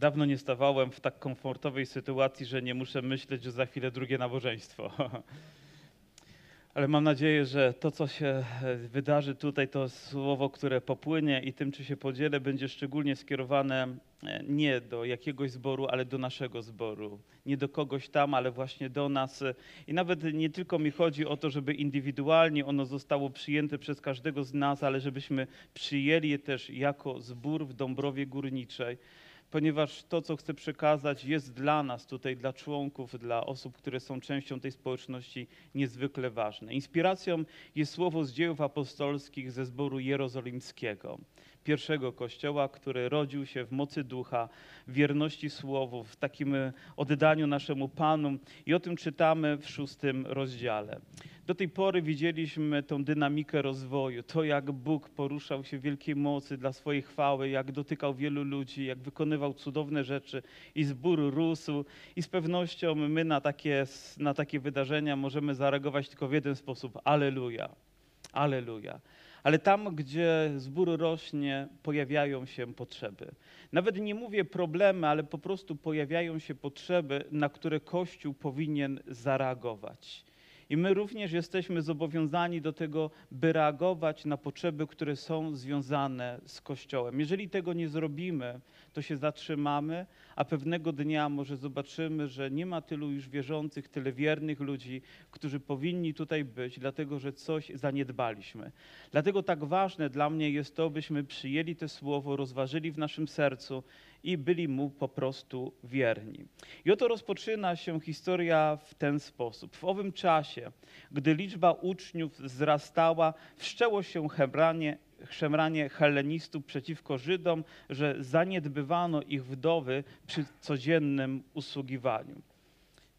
Dawno nie stawałem w tak komfortowej sytuacji, że nie muszę myśleć, że za chwilę drugie nabożeństwo. Ale mam nadzieję, że to, co się e, wydarzy tutaj, to słowo, które popłynie i tym, czy się podzielę, będzie szczególnie skierowane e, nie do jakiegoś zboru, ale do naszego zboru. Nie do kogoś tam, ale właśnie do nas. I nawet nie tylko mi chodzi o to, żeby indywidualnie ono zostało przyjęte przez każdego z nas, ale żebyśmy przyjęli je też jako zbór w Dąbrowie Górniczej ponieważ to, co chcę przekazać, jest dla nas, tutaj dla członków, dla osób, które są częścią tej społeczności, niezwykle ważne. Inspiracją jest słowo z dziejów apostolskich ze zboru jerozolimskiego, pierwszego kościoła, który rodził się w mocy ducha, w wierności słowu, w takim oddaniu naszemu Panu. I o tym czytamy w szóstym rozdziale. Do tej pory widzieliśmy tą dynamikę rozwoju, to jak Bóg poruszał się w wielkiej mocy dla swojej chwały, jak dotykał wielu ludzi, jak wykonywał cudowne rzeczy i zbór rósł. I z pewnością my na takie, na takie wydarzenia możemy zareagować tylko w jeden sposób: Aleluja, Aleluja. Ale tam, gdzie zbór rośnie, pojawiają się potrzeby. Nawet nie mówię problemy, ale po prostu pojawiają się potrzeby, na które Kościół powinien zareagować. I my również jesteśmy zobowiązani do tego, by reagować na potrzeby, które są związane z Kościołem. Jeżeli tego nie zrobimy, to się zatrzymamy, a pewnego dnia może zobaczymy, że nie ma tylu już wierzących, tyle wiernych ludzi, którzy powinni tutaj być, dlatego że coś zaniedbaliśmy. Dlatego tak ważne dla mnie jest to, byśmy przyjęli to słowo, rozważyli w naszym sercu i byli mu po prostu wierni. I oto rozpoczyna się historia w ten sposób. W owym czasie, gdy liczba uczniów wzrastała, wszczęło się hebranie, szemranie helenistów przeciwko Żydom, że zaniedbywano ich wdowy przy codziennym usługiwaniu.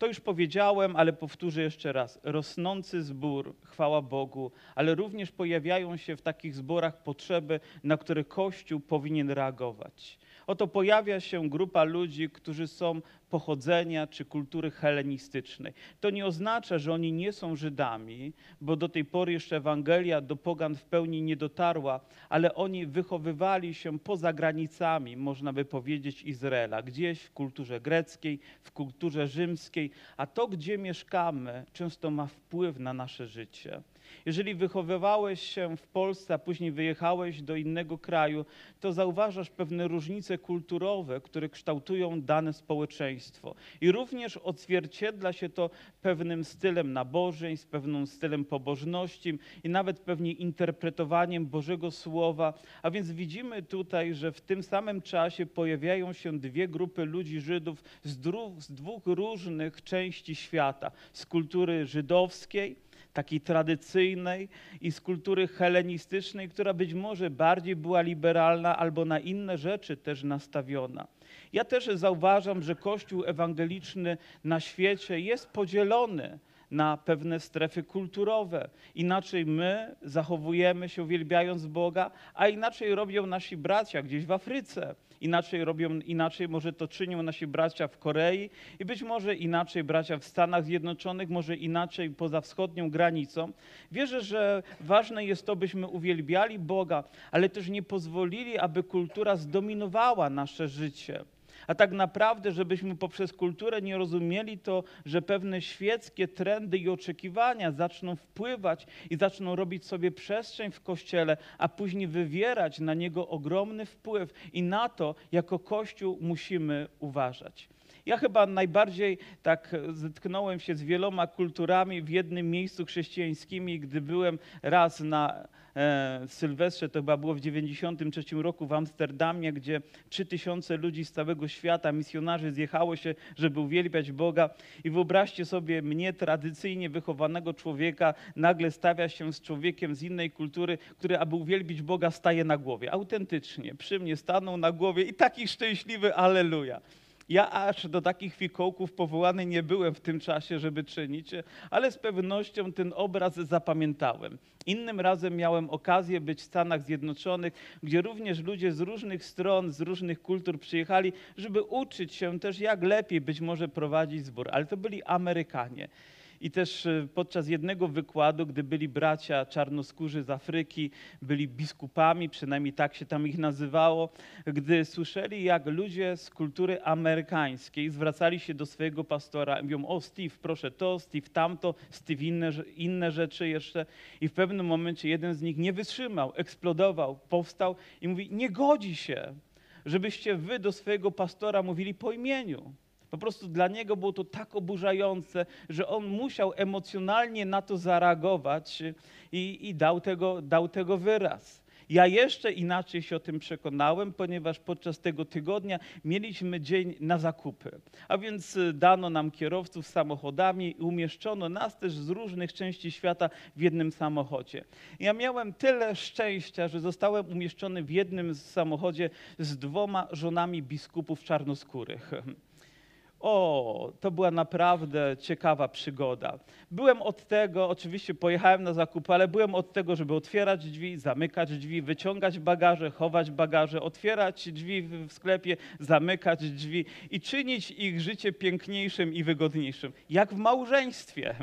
To już powiedziałem, ale powtórzę jeszcze raz. Rosnący zbór, chwała Bogu, ale również pojawiają się w takich zborach potrzeby, na które Kościół powinien reagować. Oto pojawia się grupa ludzi, którzy są pochodzenia czy kultury helenistycznej. To nie oznacza, że oni nie są Żydami, bo do tej pory jeszcze Ewangelia do pogan w pełni nie dotarła, ale oni wychowywali się poza granicami, można by powiedzieć, Izraela, gdzieś w kulturze greckiej, w kulturze rzymskiej, a to, gdzie mieszkamy, często ma wpływ na nasze życie. Jeżeli wychowywałeś się w Polsce, a później wyjechałeś do innego kraju, to zauważasz pewne różnice kulturowe, które kształtują dane społeczeństwo. I również odzwierciedla się to pewnym stylem nabożeństw, pewnym stylem pobożności i nawet pewnie interpretowaniem Bożego Słowa. A więc widzimy tutaj, że w tym samym czasie pojawiają się dwie grupy ludzi Żydów z, z dwóch różnych części świata. Z kultury żydowskiej, takiej tradycyjnej i z kultury helenistycznej, która być może bardziej była liberalna albo na inne rzeczy też nastawiona. Ja też zauważam, że Kościół ewangeliczny na świecie jest podzielony na pewne strefy kulturowe. Inaczej my zachowujemy się uwielbiając Boga, a inaczej robią nasi bracia gdzieś w Afryce inaczej robią, inaczej może to czynią nasi bracia w Korei i być może inaczej bracia w Stanach Zjednoczonych, może inaczej poza wschodnią granicą. Wierzę, że ważne jest to, byśmy uwielbiali Boga, ale też nie pozwolili, aby kultura zdominowała nasze życie. A tak naprawdę, żebyśmy poprzez kulturę nie rozumieli to, że pewne świeckie trendy i oczekiwania zaczną wpływać i zaczną robić sobie przestrzeń w kościele, a później wywierać na niego ogromny wpływ i na to jako Kościół musimy uważać. Ja chyba najbardziej tak zetknąłem się z wieloma kulturami w jednym miejscu chrześcijańskimi, gdy byłem raz na Sylwestrze, to chyba było w 93 roku w Amsterdamie, gdzie 3000 ludzi z całego świata, misjonarzy zjechało się, żeby uwielbiać Boga. I wyobraźcie sobie mnie, tradycyjnie wychowanego człowieka, nagle stawia się z człowiekiem z innej kultury, który, aby uwielbić Boga, staje na głowie. Autentycznie, przy mnie stanął na głowie i taki szczęśliwy, aleluja. Ja aż do takich fikołków powołany nie byłem w tym czasie, żeby czynić, ale z pewnością ten obraz zapamiętałem. Innym razem miałem okazję być w Stanach Zjednoczonych, gdzie również ludzie z różnych stron, z różnych kultur przyjechali, żeby uczyć się też, jak lepiej być może prowadzić zbór, ale to byli Amerykanie. I też e, podczas jednego wykładu, gdy byli bracia czarnoskórzy z Afryki, byli biskupami, przynajmniej tak się tam ich nazywało, gdy słyszeli, jak ludzie z kultury amerykańskiej zwracali się do swojego pastora mówią, o Steve, proszę to, Steve tamto, Steve inne, inne rzeczy jeszcze. I w pewnym momencie jeden z nich nie wytrzymał, eksplodował, powstał i mówi, nie godzi się, żebyście wy do swojego pastora mówili po imieniu. Po prostu dla niego było to tak oburzające, że on musiał emocjonalnie na to zareagować i, i dał, tego, dał tego wyraz. Ja jeszcze inaczej się o tym przekonałem, ponieważ podczas tego tygodnia mieliśmy dzień na zakupy. A więc y, dano nam kierowców samochodami i umieszczono nas też z różnych części świata w jednym samochodzie. Ja miałem tyle szczęścia, że zostałem umieszczony w jednym samochodzie z dwoma żonami biskupów czarnoskórych. O, to była naprawdę ciekawa przygoda. Byłem od tego, oczywiście pojechałem na zakupy, ale byłem od tego, żeby otwierać drzwi, zamykać drzwi, wyciągać bagaże, chować bagaże, otwierać drzwi w sklepie, zamykać drzwi i czynić ich życie piękniejszym i wygodniejszym, jak w małżeństwie.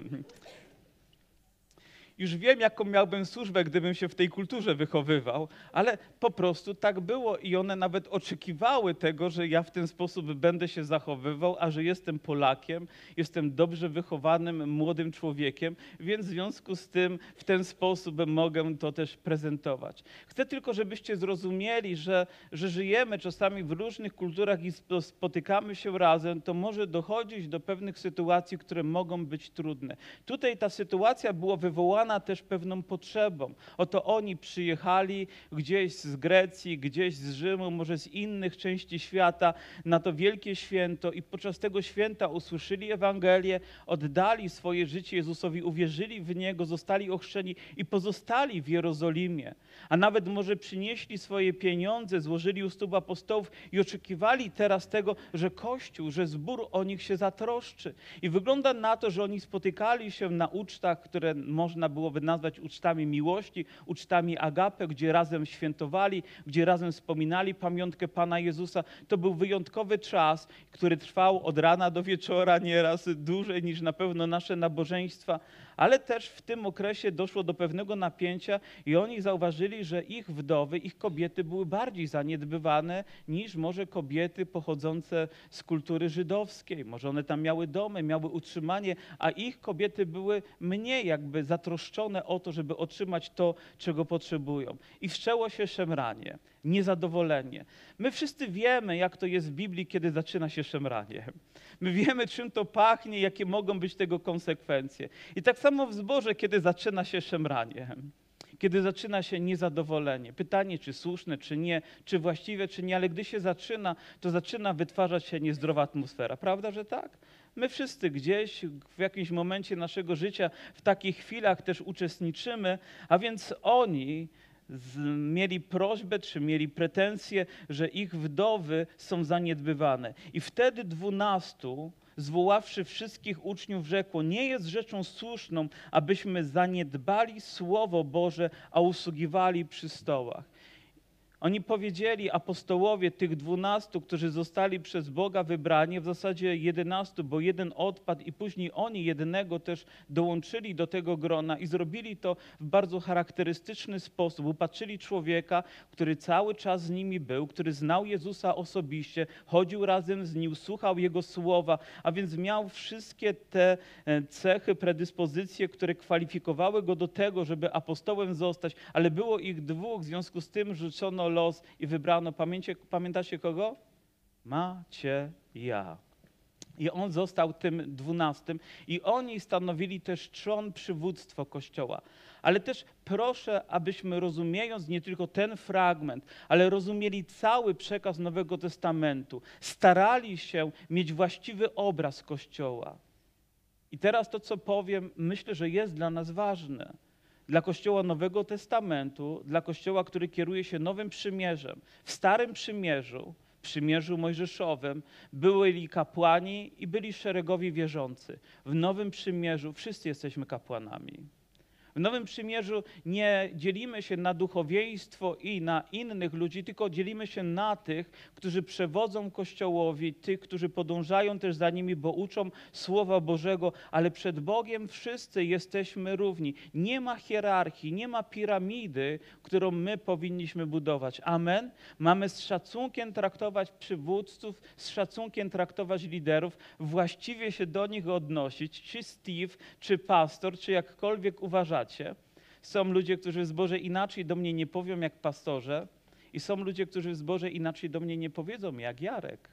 Już wiem, jaką miałbym służbę, gdybym się w tej kulturze wychowywał, ale po prostu tak było i one nawet oczekiwały tego, że ja w ten sposób będę się zachowywał, a że jestem Polakiem, jestem dobrze wychowanym młodym człowiekiem, więc w związku z tym w ten sposób mogę to też prezentować. Chcę tylko, żebyście zrozumieli, że, że żyjemy czasami w różnych kulturach i sp- spotykamy się razem, to może dochodzić do pewnych sytuacji, które mogą być trudne. Tutaj ta sytuacja była wywołana też pewną potrzebą. Oto oni przyjechali gdzieś z Grecji, gdzieś z Rzymu, może z innych części świata na to wielkie święto i podczas tego święta usłyszeli Ewangelię, oddali swoje życie Jezusowi, uwierzyli w Niego, zostali ochrzczeni i pozostali w Jerozolimie. A nawet może przynieśli swoje pieniądze, złożyli u stóp apostołów i oczekiwali teraz tego, że Kościół, że zbór o nich się zatroszczy. I wygląda na to, że oni spotykali się na ucztach, które można byłoby nazwać ucztami miłości, ucztami agape, gdzie razem świętowali, gdzie razem wspominali pamiątkę Pana Jezusa. To był wyjątkowy czas, który trwał od rana do wieczora, nieraz dłużej niż na pewno nasze nabożeństwa, ale też w tym okresie doszło do pewnego napięcia i oni zauważyli, że ich wdowy, ich kobiety były bardziej zaniedbywane niż może kobiety pochodzące z kultury żydowskiej. Może one tam miały domy, miały utrzymanie, a ich kobiety były mniej jakby zatroszczone o to, żeby otrzymać to, czego potrzebują. I wszczęło się szemranie, niezadowolenie. My wszyscy wiemy, jak to jest w Biblii, kiedy zaczyna się szemranie. My wiemy, czym to pachnie, jakie mogą być tego konsekwencje. I tak samo w zborze, kiedy zaczyna się szemranie, kiedy zaczyna się niezadowolenie. Pytanie, czy słuszne, czy nie, czy właściwe, czy nie, ale gdy się zaczyna, to zaczyna wytwarzać się niezdrowa atmosfera. Prawda, że tak? My wszyscy gdzieś w jakimś momencie naszego życia w takich chwilach też uczestniczymy, a więc oni z, mieli prośbę, czy mieli pretensje, że ich wdowy są zaniedbywane. I wtedy dwunastu, zwoławszy wszystkich uczniów, rzekło: Nie jest rzeczą słuszną, abyśmy zaniedbali Słowo Boże, a usługiwali przy stołach. Oni powiedzieli, apostołowie tych dwunastu, którzy zostali przez Boga wybrani, w zasadzie jedenastu, bo jeden odpadł i później oni jednego też dołączyli do tego grona i zrobili to w bardzo charakterystyczny sposób. Upatrzyli człowieka, który cały czas z nimi był, który znał Jezusa osobiście, chodził razem z nim, słuchał Jego słowa, a więc miał wszystkie te e, cechy, predyspozycje, które kwalifikowały go do tego, żeby apostołem zostać, ale było ich dwóch, w związku z tym rzucono los i wybrano, pamięcie, pamiętacie kogo? Macieja. I on został tym dwunastym i oni stanowili też trzon przywództwo Kościoła. Ale też proszę, abyśmy rozumiejąc nie tylko ten fragment, ale rozumieli cały przekaz Nowego Testamentu, starali się mieć właściwy obraz Kościoła. I teraz to, co powiem, myślę, że jest dla nas ważne. Dla Kościoła Nowego Testamentu, dla Kościoła, który kieruje się Nowym Przymierzem. W Starym Przymierzu, Przymierzu Mojżeszowym, byli kapłani i byli szeregowi wierzący. W Nowym Przymierzu wszyscy jesteśmy kapłanami. W Nowym Przymierzu nie dzielimy się na duchowieństwo i na innych ludzi, tylko dzielimy się na tych, którzy przewodzą Kościołowi, tych, którzy podążają też za nimi, bo uczą Słowa Bożego, ale przed Bogiem wszyscy jesteśmy równi. Nie ma hierarchii, nie ma piramidy, którą my powinniśmy budować. Amen. Mamy z szacunkiem traktować przywódców, z szacunkiem traktować liderów, właściwie się do nich odnosić, czy Steve, czy pastor, czy jakkolwiek uważacie. Są ludzie, którzy w zborze inaczej do mnie nie powią jak pastorze i są ludzie, którzy w zborze inaczej do mnie nie powiedzą jak Jarek.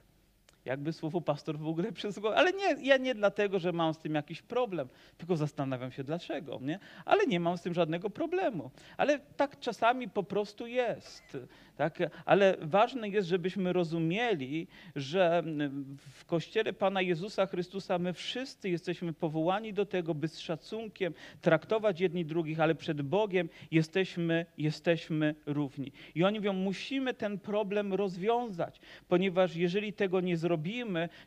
Jakby słowo pastor w ogóle przez głowę. Ale nie, ja nie dlatego, że mam z tym jakiś problem, tylko zastanawiam się dlaczego, nie? Ale nie mam z tym żadnego problemu. Ale tak czasami po prostu jest. Tak? Ale ważne jest, żebyśmy rozumieli, że w Kościele Pana Jezusa Chrystusa my wszyscy jesteśmy powołani do tego, by z szacunkiem traktować jedni drugich, ale przed Bogiem jesteśmy, jesteśmy równi. I oni mówią, musimy ten problem rozwiązać, ponieważ jeżeli tego nie zrobimy,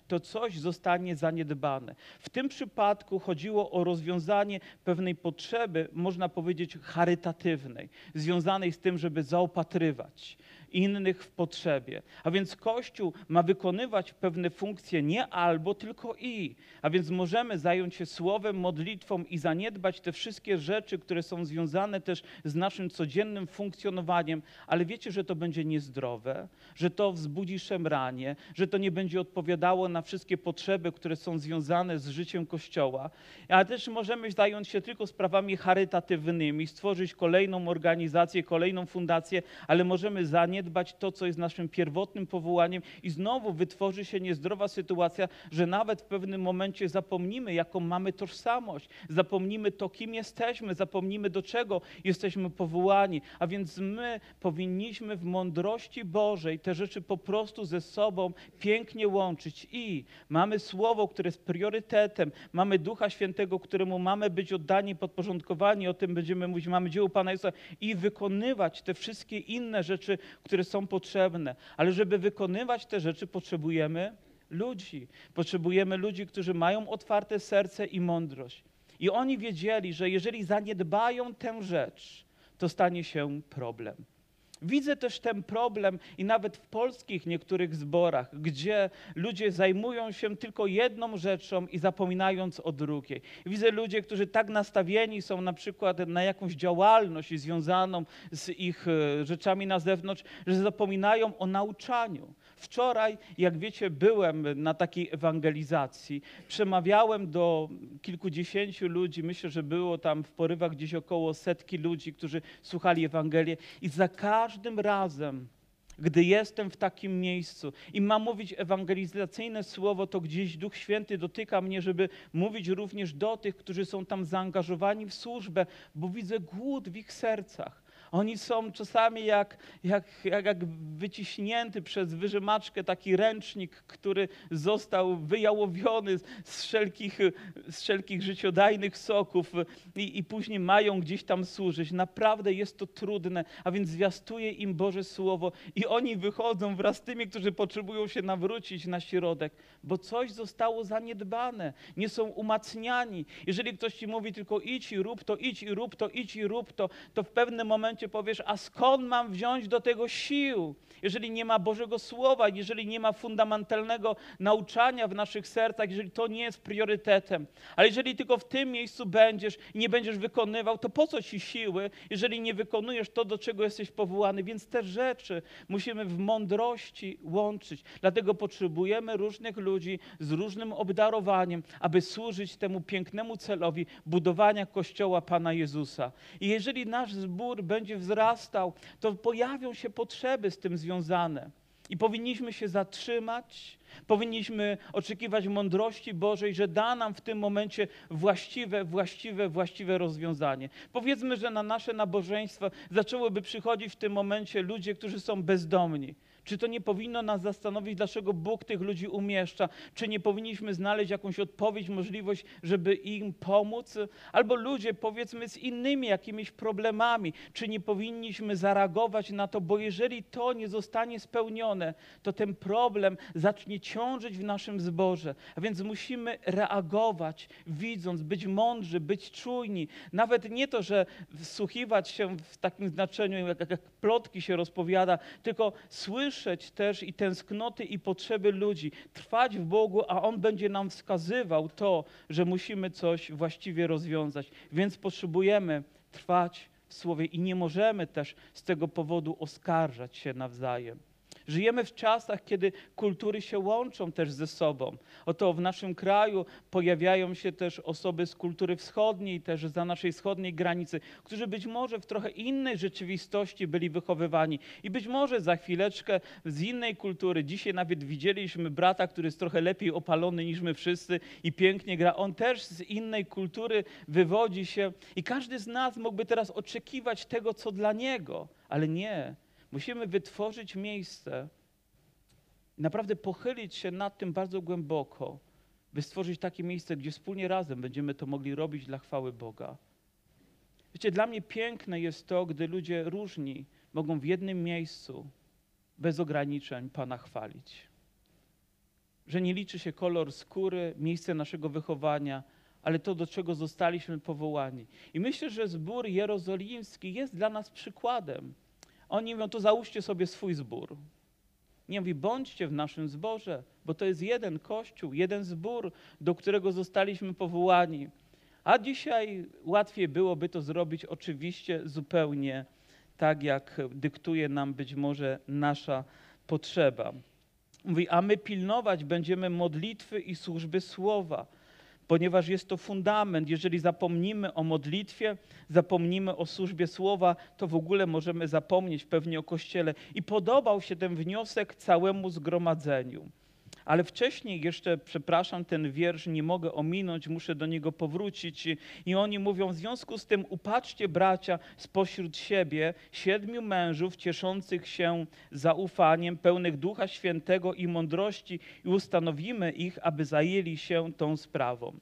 to coś zostanie zaniedbane. W tym przypadku chodziło o rozwiązanie pewnej potrzeby, można powiedzieć, charytatywnej, związanej z tym, żeby zaopatrywać innych w potrzebie. A więc Kościół ma wykonywać pewne funkcje nie albo, tylko i. A więc możemy zająć się słowem, modlitwą i zaniedbać te wszystkie rzeczy, które są związane też z naszym codziennym funkcjonowaniem, ale wiecie, że to będzie niezdrowe, że to wzbudzi szemranie, że to nie będzie odpowiadało na wszystkie potrzeby, które są związane z życiem Kościoła. Ale też możemy zająć się tylko sprawami charytatywnymi, stworzyć kolejną organizację, kolejną fundację, ale możemy zaniedbać zaniedbać to, co jest naszym pierwotnym powołaniem i znowu wytworzy się niezdrowa sytuacja, że nawet w pewnym momencie zapomnimy, jaką mamy tożsamość, zapomnimy to, kim jesteśmy, zapomnimy, do czego jesteśmy powołani. A więc my powinniśmy w mądrości Bożej te rzeczy po prostu ze sobą pięknie łączyć. I mamy Słowo, które jest priorytetem, mamy Ducha Świętego, któremu mamy być oddani, podporządkowani, o tym będziemy mówić, mamy dzieło Pana Jezusa. I wykonywać te wszystkie inne rzeczy, które są potrzebne. Ale żeby wykonywać te rzeczy, potrzebujemy ludzi. Potrzebujemy ludzi, którzy mają otwarte serce i mądrość. I oni wiedzieli, że jeżeli zaniedbają tę rzecz, to stanie się problem. Widzę też ten problem i nawet w polskich niektórych zborach, gdzie ludzie zajmują się tylko jedną rzeczą i zapominając o drugiej. Widzę ludzi, którzy tak nastawieni są na przykład na jakąś działalność związaną z ich e, rzeczami na zewnątrz, że zapominają o nauczaniu. Wczoraj, jak wiecie, byłem na takiej ewangelizacji. Przemawiałem do kilkudziesięciu ludzi. Myślę, że było tam w porywach gdzieś około setki ludzi, którzy słuchali Ewangelię. I za każdym razem, gdy jestem w takim miejscu i mam mówić ewangelizacyjne słowo, to gdzieś Duch Święty dotyka mnie, żeby mówić również do tych, którzy są tam zaangażowani w służbę, bo widzę głód w ich sercach. Oni są czasami jak, jak, jak, jak wyciśnięty przez wyżymaczkę taki ręcznik, który został wyjałowiony z wszelkich, z wszelkich życiodajnych soków i, i później mają gdzieś tam służyć. Naprawdę jest to trudne, a więc zwiastuje im Boże Słowo i oni wychodzą wraz z tymi, którzy potrzebują się nawrócić na środek, bo coś zostało zaniedbane, nie są umacniani. Jeżeli ktoś ci mówi tylko idź i rób to, idź i rób to, idź i rób to, to w pewnym momencie momencie powiesz, a skąd mam wziąć do tego sił? Jeżeli nie ma Bożego Słowa, jeżeli nie ma fundamentalnego nauczania w naszych sercach, jeżeli to nie jest priorytetem. Ale jeżeli tylko w tym miejscu będziesz i nie będziesz wykonywał, to po co ci siły, jeżeli nie wykonujesz to, do czego jesteś powołany? Więc te rzeczy musimy w mądrości łączyć. Dlatego potrzebujemy różnych ludzi z różnym obdarowaniem, aby służyć temu pięknemu celowi budowania Kościoła Pana Jezusa. I jeżeli nasz zbór będzie będzie wzrastał, to pojawią się potrzeby z tym związane. I powinniśmy się zatrzymać, powinniśmy oczekiwać mądrości Bożej, że da nam w tym momencie właściwe, właściwe, właściwe rozwiązanie. Powiedzmy, że na nasze nabożeństwo zaczęłyby przychodzić w tym momencie ludzie, którzy są bezdomni. Czy to nie powinno nas zastanowić, dlaczego Bóg tych ludzi umieszcza? Czy nie powinniśmy znaleźć jakąś odpowiedź, możliwość, żeby im pomóc? Albo ludzie, powiedzmy, z innymi jakimiś problemami, czy nie powinniśmy zareagować na to, bo jeżeli to nie zostanie spełnione, to ten problem zacznie ciążyć w naszym zborze. A więc musimy reagować, widząc, być mądrzy, być czujni. Nawet nie to, że wsłuchiwać się w takim znaczeniu, jak, jak plotki się rozpowiada, tylko słyszeć też i tęsknoty i potrzeby ludzi, trwać w Bogu, a On będzie nam wskazywał to, że musimy coś właściwie rozwiązać. Więc potrzebujemy trwać w Słowie i nie możemy też z tego powodu oskarżać się nawzajem. Żyjemy w czasach, kiedy kultury się łączą też ze sobą. Oto w naszym kraju pojawiają się też osoby z kultury wschodniej, też za naszej wschodniej granicy, którzy być może w trochę innej rzeczywistości byli wychowywani i być może za chwileczkę z innej kultury. Dzisiaj nawet widzieliśmy brata, który jest trochę lepiej opalony niż my wszyscy i pięknie gra. On też z innej kultury wywodzi się i każdy z nas mógłby teraz oczekiwać tego, co dla niego, ale nie. Musimy wytworzyć miejsce, naprawdę pochylić się nad tym bardzo głęboko, by stworzyć takie miejsce, gdzie wspólnie razem będziemy to mogli robić dla chwały Boga. Wiecie, dla mnie piękne jest to, gdy ludzie różni mogą w jednym miejscu, bez ograniczeń, Pana chwalić. Że nie liczy się kolor skóry, miejsce naszego wychowania, ale to, do czego zostaliśmy powołani. I myślę, że zbór jerozolimski jest dla nas przykładem. Oni mówią, to załóżcie sobie swój zbór. Nie mówi, bądźcie w naszym zborze, bo to jest jeden kościół, jeden zbór, do którego zostaliśmy powołani. A dzisiaj łatwiej byłoby to zrobić oczywiście zupełnie tak, jak dyktuje nam być może nasza potrzeba. Mówi, a my pilnować będziemy modlitwy i służby słowa ponieważ jest to fundament. Jeżeli zapomnimy o modlitwie, zapomnimy o służbie słowa, to w ogóle możemy zapomnieć pewnie o Kościele. I podobał się ten wniosek całemu zgromadzeniu. Ale wcześniej jeszcze, przepraszam, ten wiersz nie mogę ominąć, muszę do niego powrócić. I oni mówią, w związku z tym upatrzcie bracia spośród siebie siedmiu mężów cieszących się zaufaniem, pełnych Ducha Świętego i mądrości i ustanowimy ich, aby zajęli się tą sprawą.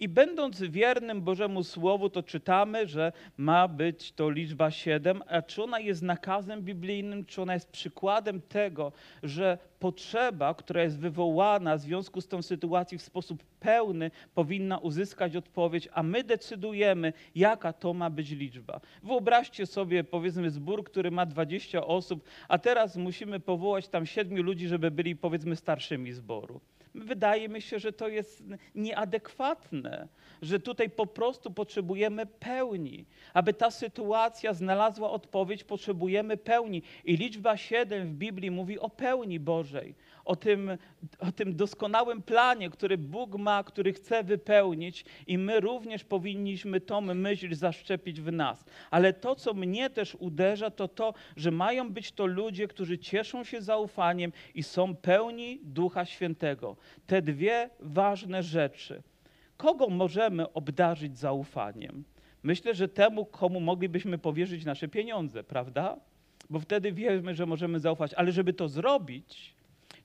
I będąc wiernym Bożemu Słowu, to czytamy, że ma być to liczba siedem, a czy ona jest nakazem biblijnym, czy ona jest przykładem tego, że potrzeba, która jest wywołana w związku z tą sytuacją w sposób pełny, powinna uzyskać odpowiedź, a my decydujemy, jaka to ma być liczba. Wyobraźcie sobie, powiedzmy, zbór, który ma 20 osób, a teraz musimy powołać tam siedmiu ludzi, żeby byli, powiedzmy, starszymi zboru. Wydaje mi się, że to jest nieadekwatne, że tutaj po prostu potrzebujemy pełni. Aby ta sytuacja znalazła odpowiedź, potrzebujemy pełni. I liczba 7 w Biblii mówi o pełni Bożej, o tym, o tym doskonałym planie, który Bóg ma, który chce wypełnić, i my również powinniśmy tą myśl zaszczepić w nas. Ale to, co mnie też uderza, to to, że mają być to ludzie, którzy cieszą się zaufaniem i są pełni Ducha Świętego. Te dwie ważne rzeczy. Kogo możemy obdarzyć zaufaniem? Myślę, że temu, komu moglibyśmy powierzyć nasze pieniądze, prawda? Bo wtedy wiemy, że możemy zaufać. Ale żeby to zrobić,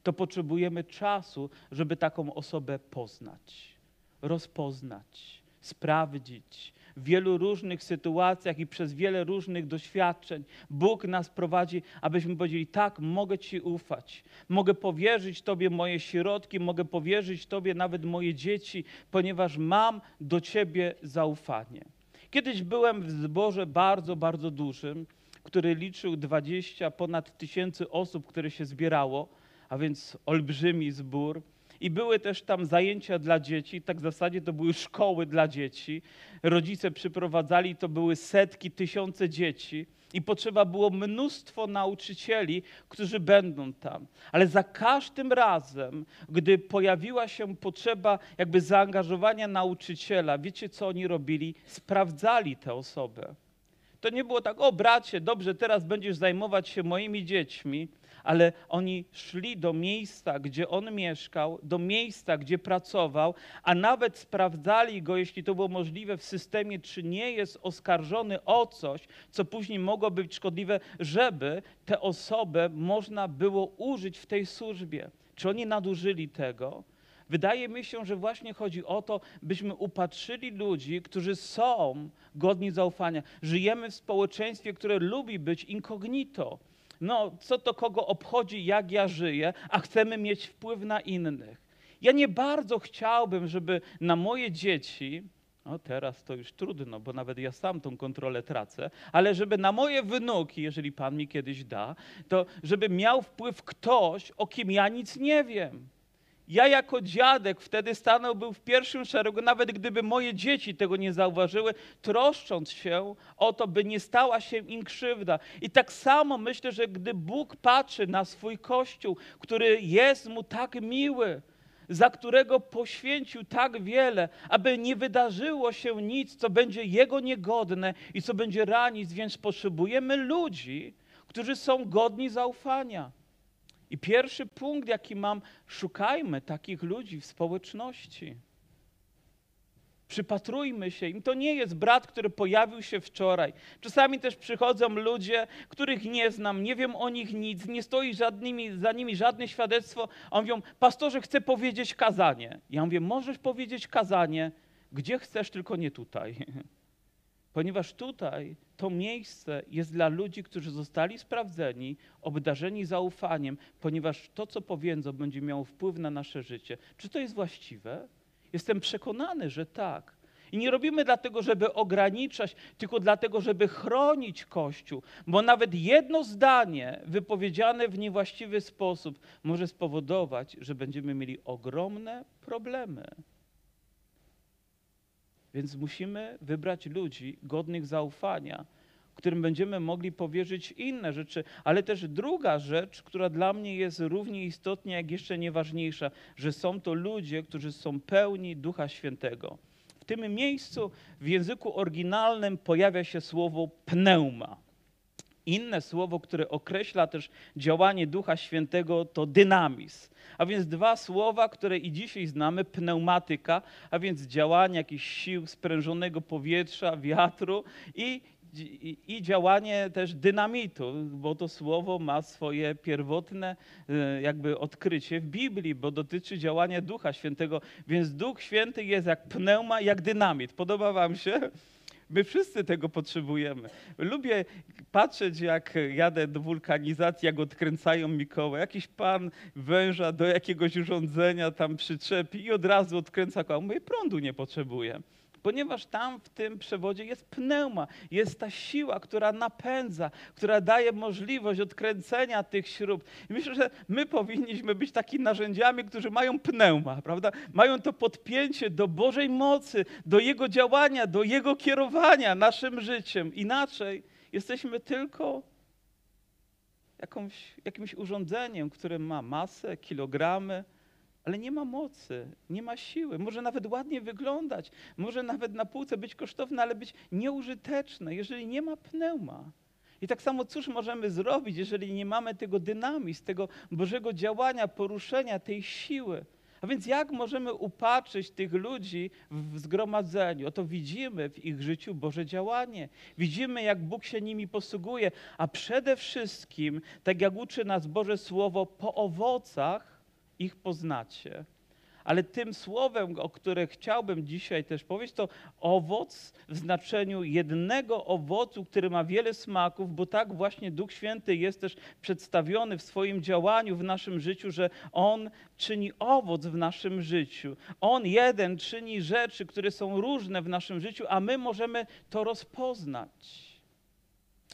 to potrzebujemy czasu, żeby taką osobę poznać, rozpoznać, sprawdzić. W wielu różnych sytuacjach i przez wiele różnych doświadczeń Bóg nas prowadzi, abyśmy powiedzieli: Tak, mogę Ci ufać, mogę powierzyć Tobie moje środki, mogę powierzyć Tobie nawet moje dzieci, ponieważ mam do Ciebie zaufanie. Kiedyś byłem w zborze bardzo, bardzo dużym, który liczył 20 ponad tysięcy osób, które się zbierało a więc olbrzymi zbór. I były też tam zajęcia dla dzieci, tak w zasadzie to były szkoły dla dzieci. Rodzice przyprowadzali, to były setki, tysiące dzieci i potrzeba było mnóstwo nauczycieli, którzy będą tam. Ale za każdym razem, gdy pojawiła się potrzeba jakby zaangażowania nauczyciela, wiecie co oni robili? Sprawdzali tę osobę. To nie było tak, o bracie, dobrze, teraz będziesz zajmować się moimi dziećmi, ale oni szli do miejsca, gdzie on mieszkał, do miejsca, gdzie pracował, a nawet sprawdzali go, jeśli to było możliwe w systemie, czy nie jest oskarżony o coś, co później mogło być szkodliwe, żeby tę osobę można było użyć w tej służbie. Czy oni nadużyli tego? Wydaje mi się, że właśnie chodzi o to, byśmy upatrzyli ludzi, którzy są godni zaufania. Żyjemy w społeczeństwie, które lubi być incognito. No, co to kogo obchodzi, jak ja żyję, a chcemy mieć wpływ na innych. Ja nie bardzo chciałbym, żeby na moje dzieci, no teraz to już trudno, bo nawet ja sam tą kontrolę tracę, ale żeby na moje wnuki, jeżeli Pan mi kiedyś da, to żeby miał wpływ ktoś, o kim ja nic nie wiem. Ja jako dziadek wtedy stanąłbym w pierwszym szeregu, nawet gdyby moje dzieci tego nie zauważyły, troszcząc się o to, by nie stała się im krzywda. I tak samo myślę, że gdy Bóg patrzy na swój Kościół, który jest mu tak miły, za którego poświęcił tak wiele, aby nie wydarzyło się nic, co będzie Jego niegodne i co będzie ranić, więc potrzebujemy ludzi, którzy są godni zaufania. I pierwszy punkt, jaki mam, szukajmy takich ludzi w społeczności. Przypatrujmy się im. To nie jest brat, który pojawił się wczoraj. Czasami też przychodzą ludzie, których nie znam, nie wiem o nich nic, nie stoi żadnymi, za nimi żadne świadectwo. A mówią, pastorze, chcę powiedzieć kazanie. Ja mówię, możesz powiedzieć kazanie, gdzie chcesz, tylko nie tutaj. Ponieważ tutaj to miejsce jest dla ludzi, którzy zostali sprawdzeni, obdarzeni zaufaniem, ponieważ to, co powiedzą, będzie miało wpływ na nasze życie. Czy to jest właściwe? Jestem przekonany, że tak. I nie robimy dlatego, żeby ograniczać, tylko dlatego, żeby chronić Kościół, bo nawet jedno zdanie wypowiedziane w niewłaściwy sposób może spowodować, że będziemy mieli ogromne problemy. Więc musimy wybrać ludzi godnych zaufania, którym będziemy mogli powierzyć inne rzeczy. Ale też druga rzecz, która dla mnie jest równie istotna, jak jeszcze nieważniejsza, że są to ludzie, którzy są pełni Ducha Świętego. W tym miejscu w języku oryginalnym pojawia się słowo pneuma. Inne słowo, które określa też działanie Ducha Świętego, to dynamizm. A więc dwa słowa, które i dzisiaj znamy, pneumatyka, a więc działanie jakichś sił sprężonego powietrza, wiatru i, i, i, działanie też dynamitu, bo to słowo ma swoje pierwotne e, jakby odkrycie w Biblii, bo dotyczy działania Ducha Świętego. Więc Duch Święty jest jak pneuma, jak dynamit. Podoba wam się? My wszyscy tego potrzebujemy. Lubię patrzeć, jak jadę do wulkanizacji, jak odkręcają mi koło. Jakiś pan węża do jakiegoś urządzenia tam przyczepi i od razu odkręca koło. Mówię, prądu nie potrzebuję ponieważ tam w tym przewodzie jest pneuma, jest ta siła, która napędza, która daje możliwość odkręcenia tych śrub. I myślę, że my powinniśmy być takimi narzędziami, którzy mają pneuma, prawda? Mają to podpięcie do Bożej mocy, do Jego działania, do Jego kierowania naszym życiem. Inaczej jesteśmy tylko jakąś, jakimś urządzeniem, które ma masę, kilogramy, ale nie ma mocy, nie ma siły. Może nawet ładnie wyglądać, może nawet na półce być kosztowne, ale być nieużyteczne, jeżeli nie ma pneuma. I tak samo cóż możemy zrobić, jeżeli nie mamy tego dynamizmu, tego Bożego działania, poruszenia, tej siły? A więc jak możemy upatrzyć tych ludzi w zgromadzeniu? Oto widzimy w ich życiu Boże działanie. Widzimy, jak Bóg się nimi posługuje, a przede wszystkim, tak jak uczy nas Boże Słowo, po owocach ich poznacie. Ale tym słowem, o którym chciałbym dzisiaj też powiedzieć, to owoc w znaczeniu jednego owocu, który ma wiele smaków, bo tak właśnie Duch Święty jest też przedstawiony w swoim działaniu w naszym życiu, że On czyni owoc w naszym życiu. On jeden czyni rzeczy, które są różne w naszym życiu, a my możemy to rozpoznać.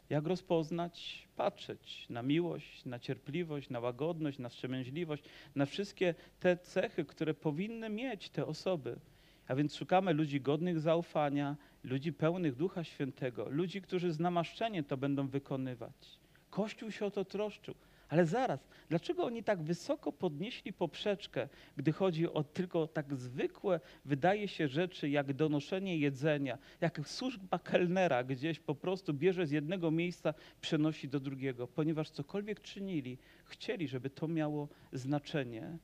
Jak rozpoznać? Patrzeć na miłość, na cierpliwość, na łagodność, na wstrzemięźliwość, na wszystkie te cechy, które powinny mieć te osoby. A więc szukamy ludzi godnych zaufania, ludzi pełnych Ducha Świętego, ludzi, którzy z namaszczeniem to będą wykonywać. Kościół się o to troszczył. Ale zaraz, dlaczego oni tak wysoko podnieśli poprzeczkę, gdy chodzi o tylko tak zwykłe, wydaje się, rzeczy jak donoszenie jedzenia, jak służba kelnera gdzieś po prostu bierze z jednego miejsca, przenosi do drugiego, ponieważ cokolwiek czynili, chcieli, żeby to miało znaczenie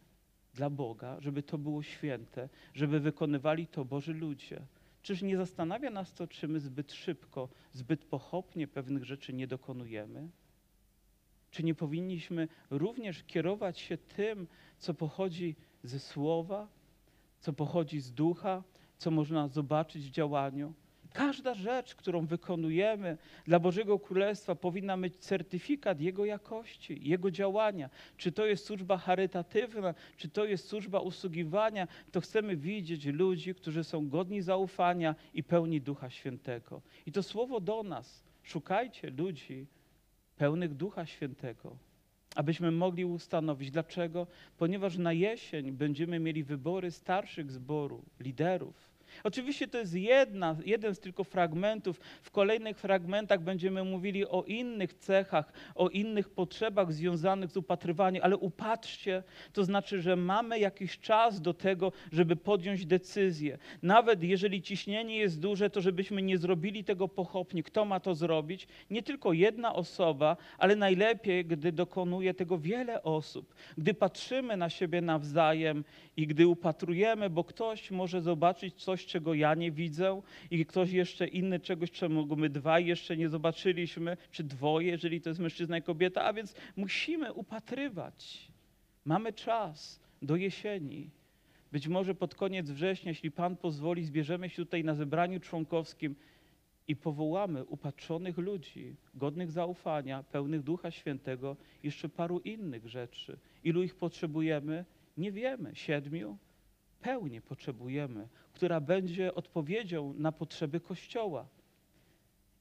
dla Boga, żeby to było święte, żeby wykonywali to Boży ludzie. Czyż nie zastanawia nas to, czy my zbyt szybko, zbyt pochopnie pewnych rzeczy nie dokonujemy? Czy nie powinniśmy również kierować się tym, co pochodzi ze słowa, co pochodzi z ducha, co można zobaczyć w działaniu? Każda rzecz, którą wykonujemy dla Bożego Królestwa, powinna mieć certyfikat Jego jakości, Jego działania. Czy to jest służba charytatywna, czy to jest służba usługiwania, to chcemy widzieć ludzi, którzy są godni zaufania i pełni Ducha Świętego. I to słowo do nas. Szukajcie ludzi pełnych Ducha Świętego, abyśmy mogli ustanowić. Dlaczego? Ponieważ na jesień będziemy mieli wybory starszych zboru, liderów. Oczywiście to jest jedna, jeden z tylko fragmentów. W kolejnych fragmentach będziemy mówili o innych cechach, o innych potrzebach związanych z upatrywaniem, ale upatrzcie, to znaczy, że mamy jakiś czas do tego, żeby podjąć decyzję. Nawet jeżeli ciśnienie jest duże, to żebyśmy nie zrobili tego pochopnie. Kto ma to zrobić? Nie tylko jedna osoba, ale najlepiej, gdy dokonuje tego wiele osób. Gdy patrzymy na siebie nawzajem i gdy upatrujemy, bo ktoś może zobaczyć coś, czego ja nie widzę i ktoś jeszcze inny czegoś, czego my dwaj jeszcze nie zobaczyliśmy, czy dwoje, jeżeli to jest mężczyzna i kobieta, a więc musimy upatrywać. Mamy czas do jesieni. Być może pod koniec września, jeśli Pan pozwoli, zbierzemy się tutaj na zebraniu członkowskim i powołamy upatrzonych ludzi, godnych zaufania, pełnych Ducha Świętego, jeszcze paru innych rzeczy. Ilu ich potrzebujemy? Nie wiemy. Siedmiu? Pełnię potrzebujemy, która będzie odpowiedzią na potrzeby Kościoła.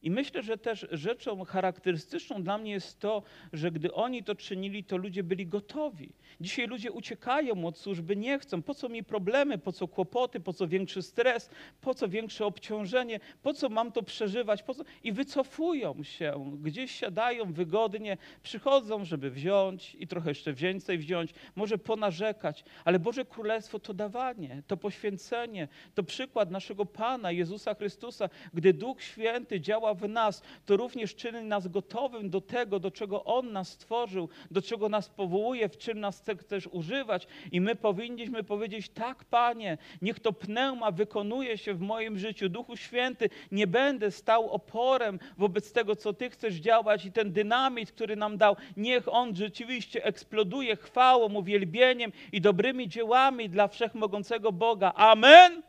I myślę, że też rzeczą charakterystyczną dla mnie jest to, że gdy oni to czynili, to ludzie byli gotowi. Dzisiaj ludzie uciekają od służby, nie chcą. Po co mi problemy, po co kłopoty, po co większy stres, po co większe obciążenie, po co mam to przeżywać, po co? I wycofują się, gdzieś siadają wygodnie, przychodzą, żeby wziąć i trochę jeszcze więcej wziąć, może ponarzekać, ale Boże Królestwo to dawanie, to poświęcenie, to przykład naszego Pana Jezusa Chrystusa, gdy Duch Święty działa w nas, to również czyni nas gotowym do tego, do czego On nas stworzył, do czego nas powołuje, w czym nas chce też używać. I my powinniśmy powiedzieć: Tak, Panie, niech to pneuma wykonuje się w moim życiu. Duchu Święty, nie będę stał oporem wobec tego, co Ty chcesz działać, i ten dynamit, który nam dał, niech on rzeczywiście eksploduje chwałą, uwielbieniem i dobrymi dziełami dla wszechmogącego Boga. Amen.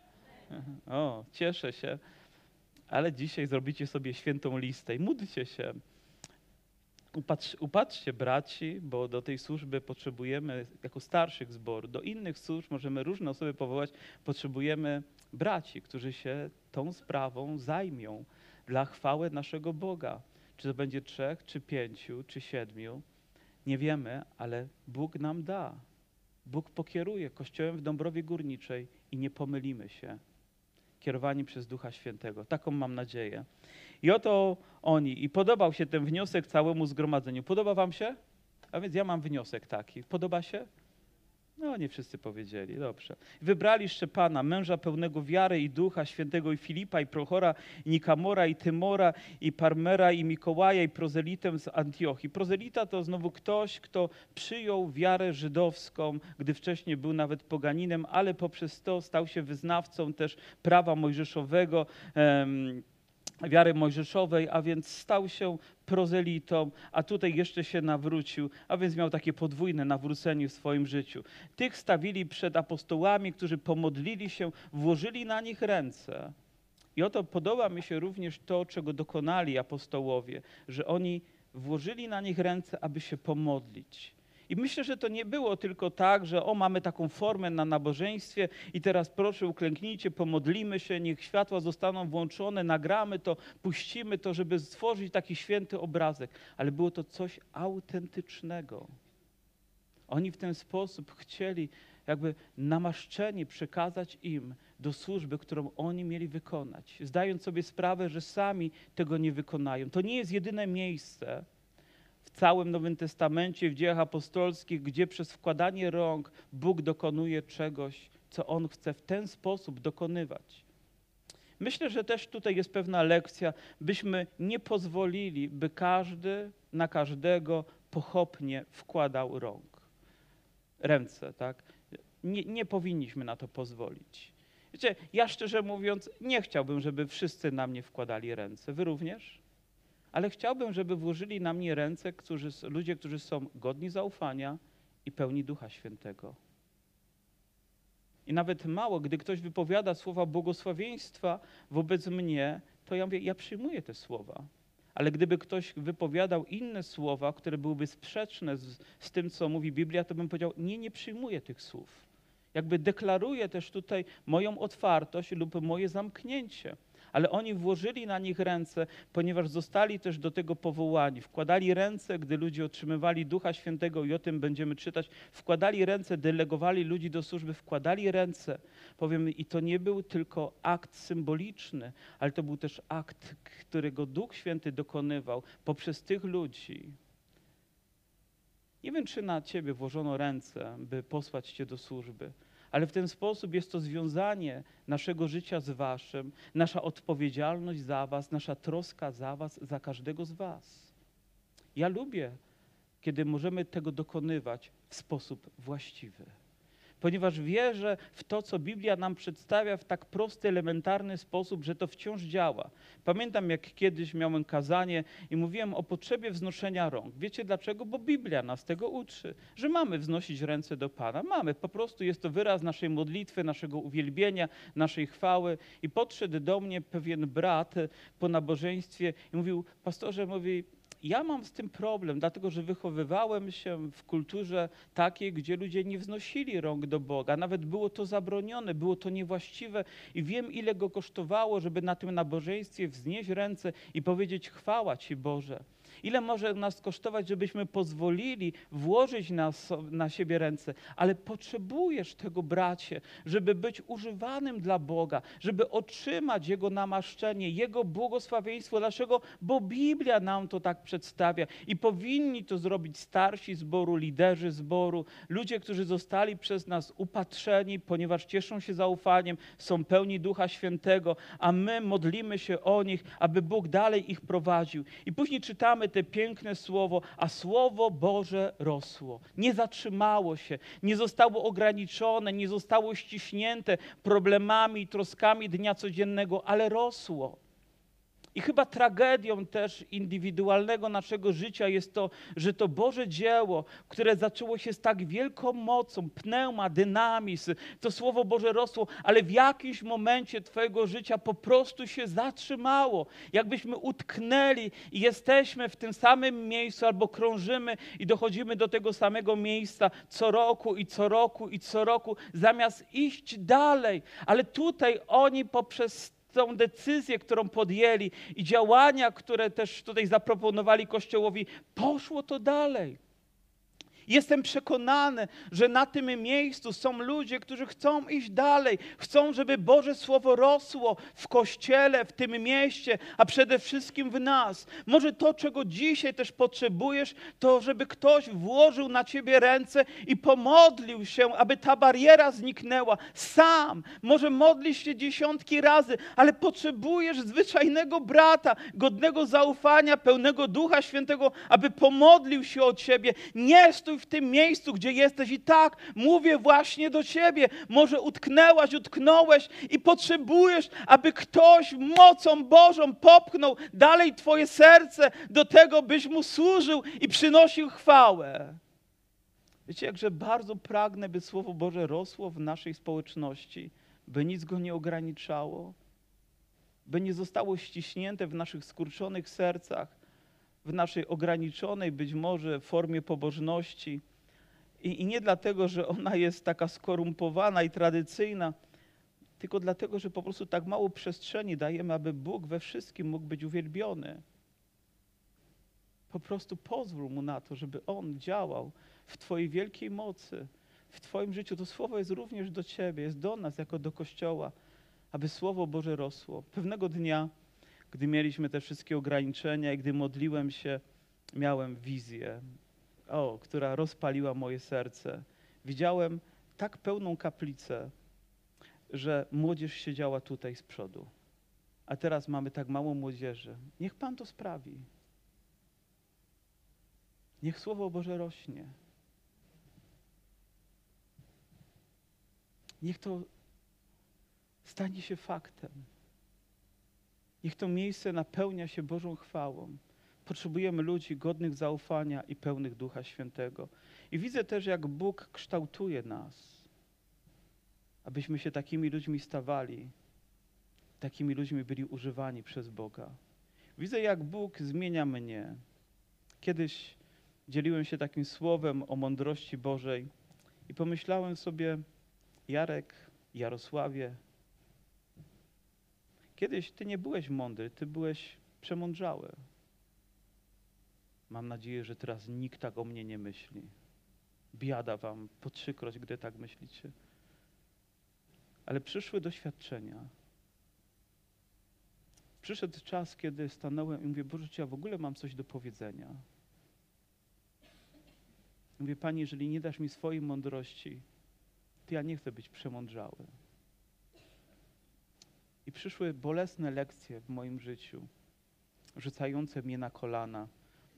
O, cieszę się ale dzisiaj zrobicie sobie świętą listę i módlcie się. Upatrz, upatrzcie braci, bo do tej służby potrzebujemy, jako starszych zboru, do innych służb możemy różne osoby powołać, potrzebujemy braci, którzy się tą sprawą zajmią dla chwały naszego Boga. Czy to będzie trzech, czy pięciu, czy siedmiu, nie wiemy, ale Bóg nam da. Bóg pokieruje Kościołem w Dąbrowie Górniczej i nie pomylimy się kierowani przez Ducha Świętego. Taką mam nadzieję. I oto oni. I podobał się ten wniosek całemu zgromadzeniu. Podoba wam się? A więc ja mam wniosek taki. Podoba się? No, nie wszyscy powiedzieli, dobrze. Wybrali Szczepana, męża pełnego wiary i ducha, świętego i Filipa, i Prochora, i Nikamora, i Tymora, i Parmera, i Mikołaja, i prozelitę z Antiochii. Prozelita to znowu ktoś, kto przyjął wiarę żydowską, gdy wcześniej był nawet poganinem, ale poprzez to stał się wyznawcą też prawa mojżeszowego. Um, wiary mojżeszowej, a więc stał się prozelitą, a tutaj jeszcze się nawrócił, a więc miał takie podwójne nawrócenie w swoim życiu. Tych stawili przed apostołami, którzy pomodlili się, włożyli na nich ręce. I oto podoba mi się również to, czego dokonali apostołowie, że oni włożyli na nich ręce, aby się pomodlić. I myślę, że to nie było tylko tak, że o, mamy taką formę na nabożeństwie i teraz proszę uklęknijcie, pomodlimy się, niech światła zostaną włączone, nagramy to, puścimy to, żeby stworzyć taki święty obrazek. Ale było to coś autentycznego. Oni w ten sposób chcieli jakby namaszczenie przekazać im do służby, którą oni mieli wykonać, zdając sobie sprawę, że sami tego nie wykonają. To nie jest jedyne miejsce, w całym Nowym Testamencie, w dziejach apostolskich, gdzie przez wkładanie rąk Bóg dokonuje czegoś, co On chce w ten sposób dokonywać. Myślę, że też tutaj jest pewna lekcja, byśmy nie pozwolili, by każdy na każdego pochopnie wkładał rąk, ręce, tak? Nie, nie powinniśmy na to pozwolić. Wiecie, ja szczerze mówiąc, nie chciałbym, żeby wszyscy na mnie wkładali ręce. Wy również? Ale chciałbym, żeby włożyli na mnie ręce którzy, ludzie, którzy są godni zaufania i pełni Ducha Świętego. I nawet mało, gdy ktoś wypowiada słowa błogosławieństwa wobec mnie, to ja mówię, ja przyjmuję te słowa. Ale gdyby ktoś wypowiadał inne słowa, które byłyby sprzeczne z, z tym, co mówi Biblia, to bym powiedział, nie, nie przyjmuję tych słów. Jakby deklaruję też tutaj moją otwartość lub moje zamknięcie ale oni włożyli na nich ręce, ponieważ zostali też do tego powołani. Wkładali ręce, gdy ludzie otrzymywali Ducha Świętego i o tym będziemy czytać. Wkładali ręce, delegowali ludzi do służby, wkładali ręce. Powiem, i to nie był tylko akt symboliczny, ale to był też akt, którego Duch Święty dokonywał poprzez tych ludzi. Nie wiem, czy na ciebie włożono ręce, by posłać cię do służby ale w ten sposób jest to związanie naszego życia z Waszym, nasza odpowiedzialność za Was, nasza troska za Was, za każdego z Was. Ja lubię, kiedy możemy tego dokonywać w sposób właściwy ponieważ wierzę w to, co Biblia nam przedstawia w tak prosty, elementarny sposób, że to wciąż działa. Pamiętam, jak kiedyś miałem kazanie i mówiłem o potrzebie wznoszenia rąk. Wiecie dlaczego? Bo Biblia nas tego uczy, że mamy wznosić ręce do Pana. Mamy, po prostu jest to wyraz naszej modlitwy, naszego uwielbienia, naszej chwały. I podszedł do mnie pewien brat po nabożeństwie i mówił, pastorze, mówi, ja mam z tym problem, dlatego że wychowywałem się w kulturze takiej, gdzie ludzie nie wznosili rąk do Boga. Nawet było to zabronione, było to niewłaściwe i wiem, ile go kosztowało, żeby na tym nabożeństwie wznieść ręce i powiedzieć chwała Ci Boże. Ile może nas kosztować, żebyśmy pozwolili włożyć na, na siebie ręce, ale potrzebujesz tego, bracie, żeby być używanym dla Boga, żeby otrzymać Jego namaszczenie, Jego błogosławieństwo. Dlaczego? Bo Biblia nam to tak przedstawia i powinni to zrobić starsi zboru, liderzy zboru, ludzie, którzy zostali przez nas upatrzeni, ponieważ cieszą się zaufaniem, są pełni Ducha Świętego, a my modlimy się o nich, aby Bóg dalej ich prowadził. I później czytamy te piękne słowo, a słowo Boże rosło. Nie zatrzymało się, nie zostało ograniczone, nie zostało ściśnięte problemami i troskami dnia codziennego, ale rosło. I chyba tragedią też indywidualnego naszego życia jest to, że to Boże dzieło, które zaczęło się z tak wielką mocą, pneuma, dynamizm, to Słowo Boże rosło, ale w jakimś momencie Twojego życia po prostu się zatrzymało. Jakbyśmy utknęli i jesteśmy w tym samym miejscu albo krążymy i dochodzimy do tego samego miejsca co roku i co roku i co roku, zamiast iść dalej. Ale tutaj oni poprzez tą decyzję, którą podjęli i działania, które też tutaj zaproponowali Kościołowi, poszło to dalej. Jestem przekonany, że na tym miejscu są ludzie, którzy chcą iść dalej, chcą, żeby Boże Słowo rosło w kościele, w tym mieście, a przede wszystkim w nas. Może to, czego dzisiaj też potrzebujesz, to żeby ktoś włożył na ciebie ręce i pomodlił się, aby ta bariera zniknęła. Sam, może modlisz się dziesiątki razy, ale potrzebujesz zwyczajnego brata, godnego zaufania, pełnego Ducha Świętego, aby pomodlił się o ciebie. Nie stój w tym miejscu, gdzie jesteś i tak mówię właśnie do ciebie. Może utknęłaś, utknąłeś i potrzebujesz, aby ktoś mocą Bożą popchnął dalej twoje serce do tego, byś mu służył i przynosił chwałę. Wiecie, jakże bardzo pragnę, by Słowo Boże rosło w naszej społeczności, by nic go nie ograniczało, by nie zostało ściśnięte w naszych skurczonych sercach, w naszej ograniczonej być może formie pobożności. I, I, nie dlatego, że ona jest taka skorumpowana i tradycyjna, tylko dlatego, że po prostu tak mało przestrzeni dajemy, aby Bóg we wszystkim mógł być uwielbiony. Po prostu pozwól Mu na to, żeby On działał w Twojej wielkiej mocy, w Twoim życiu. To słowo jest również do Ciebie, jest do nas jako do Kościoła, aby Słowo Boże rosło. Pewnego dnia gdy mieliśmy te wszystkie ograniczenia i gdy modliłem się miałem wizję, o, która rozpaliła moje serce. Widziałem tak pełną kaplicę, że młodzież siedziała tutaj z przodu. A teraz mamy tak mało młodzieży. Niech Pan to sprawi. Niech Słowo Boże rośnie. Niech to stanie się faktem. Niech to miejsce napełnia się Bożą chwałą. Potrzebujemy ludzi godnych zaufania i pełnych Ducha Świętego. I widzę też, jak Bóg kształtuje nas, abyśmy się takimi ludźmi stawali, takimi ludźmi byli używani przez Boga. Widzę, jak Bóg zmienia mnie. Kiedyś dzieliłem się takim słowem o mądrości Bożej i pomyślałem sobie, Jarek, Jarosławie, kiedyś ty nie byłeś mądry, ty byłeś przemądrzały. Mam nadzieję, że teraz nikt tak o mnie nie myśli. Biada wam po trzykroć, gdy tak myślicie. Ale przyszły doświadczenia. Przyszedł czas, kiedy stanąłem i mówię, Boże, czy ja w ogóle mam coś do powiedzenia? Mówię, Panie, jeżeli nie dasz mi swojej mądrości, to ja nie chcę być przemądrzały. I przyszły bolesne lekcje w moim życiu, rzucające mnie na kolana,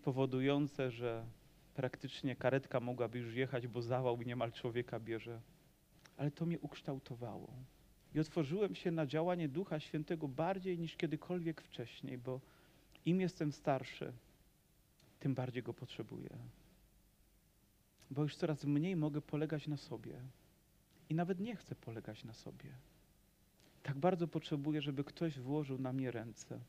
powodujące, że praktycznie karetka mogłaby już jechać, bo zawał niemal człowieka bierze. Ale to mnie ukształtowało. I otworzyłem się na działanie Ducha Świętego bardziej niż kiedykolwiek wcześniej, bo im jestem starszy, tym bardziej go potrzebuję. Bo już coraz mniej mogę polegać na sobie. I nawet nie chcę polegać na sobie. Tak bardzo potrzebuję, żeby ktoś włożył na mnie ręce.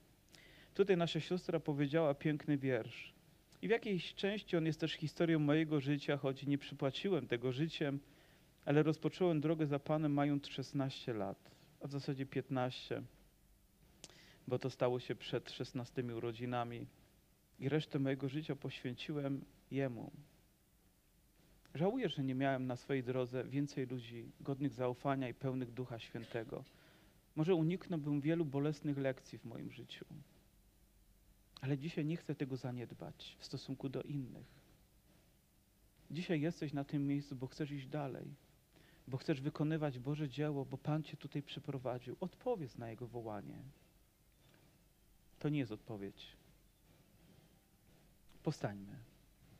Tutaj nasza siostra powiedziała piękny wiersz. I w jakiejś części on jest też historią mojego życia, choć nie przypłaciłem tego życiem, ale rozpocząłem drogę za Panem mając 16 lat, a w zasadzie 15, bo to stało się przed 16 urodzinami. I resztę mojego życia poświęciłem Jemu. Żałuję, że nie miałem na swojej drodze więcej ludzi godnych zaufania i pełnych Ducha Świętego. Może uniknąłbym wielu bolesnych lekcji w moim życiu. Ale dzisiaj nie chcę tego zaniedbać w stosunku do innych. Dzisiaj jesteś na tym miejscu, bo chcesz iść dalej, bo chcesz wykonywać Boże dzieło, bo Pan Cię tutaj przyprowadził. Odpowiedz na Jego wołanie. To nie jest odpowiedź. Postańmy.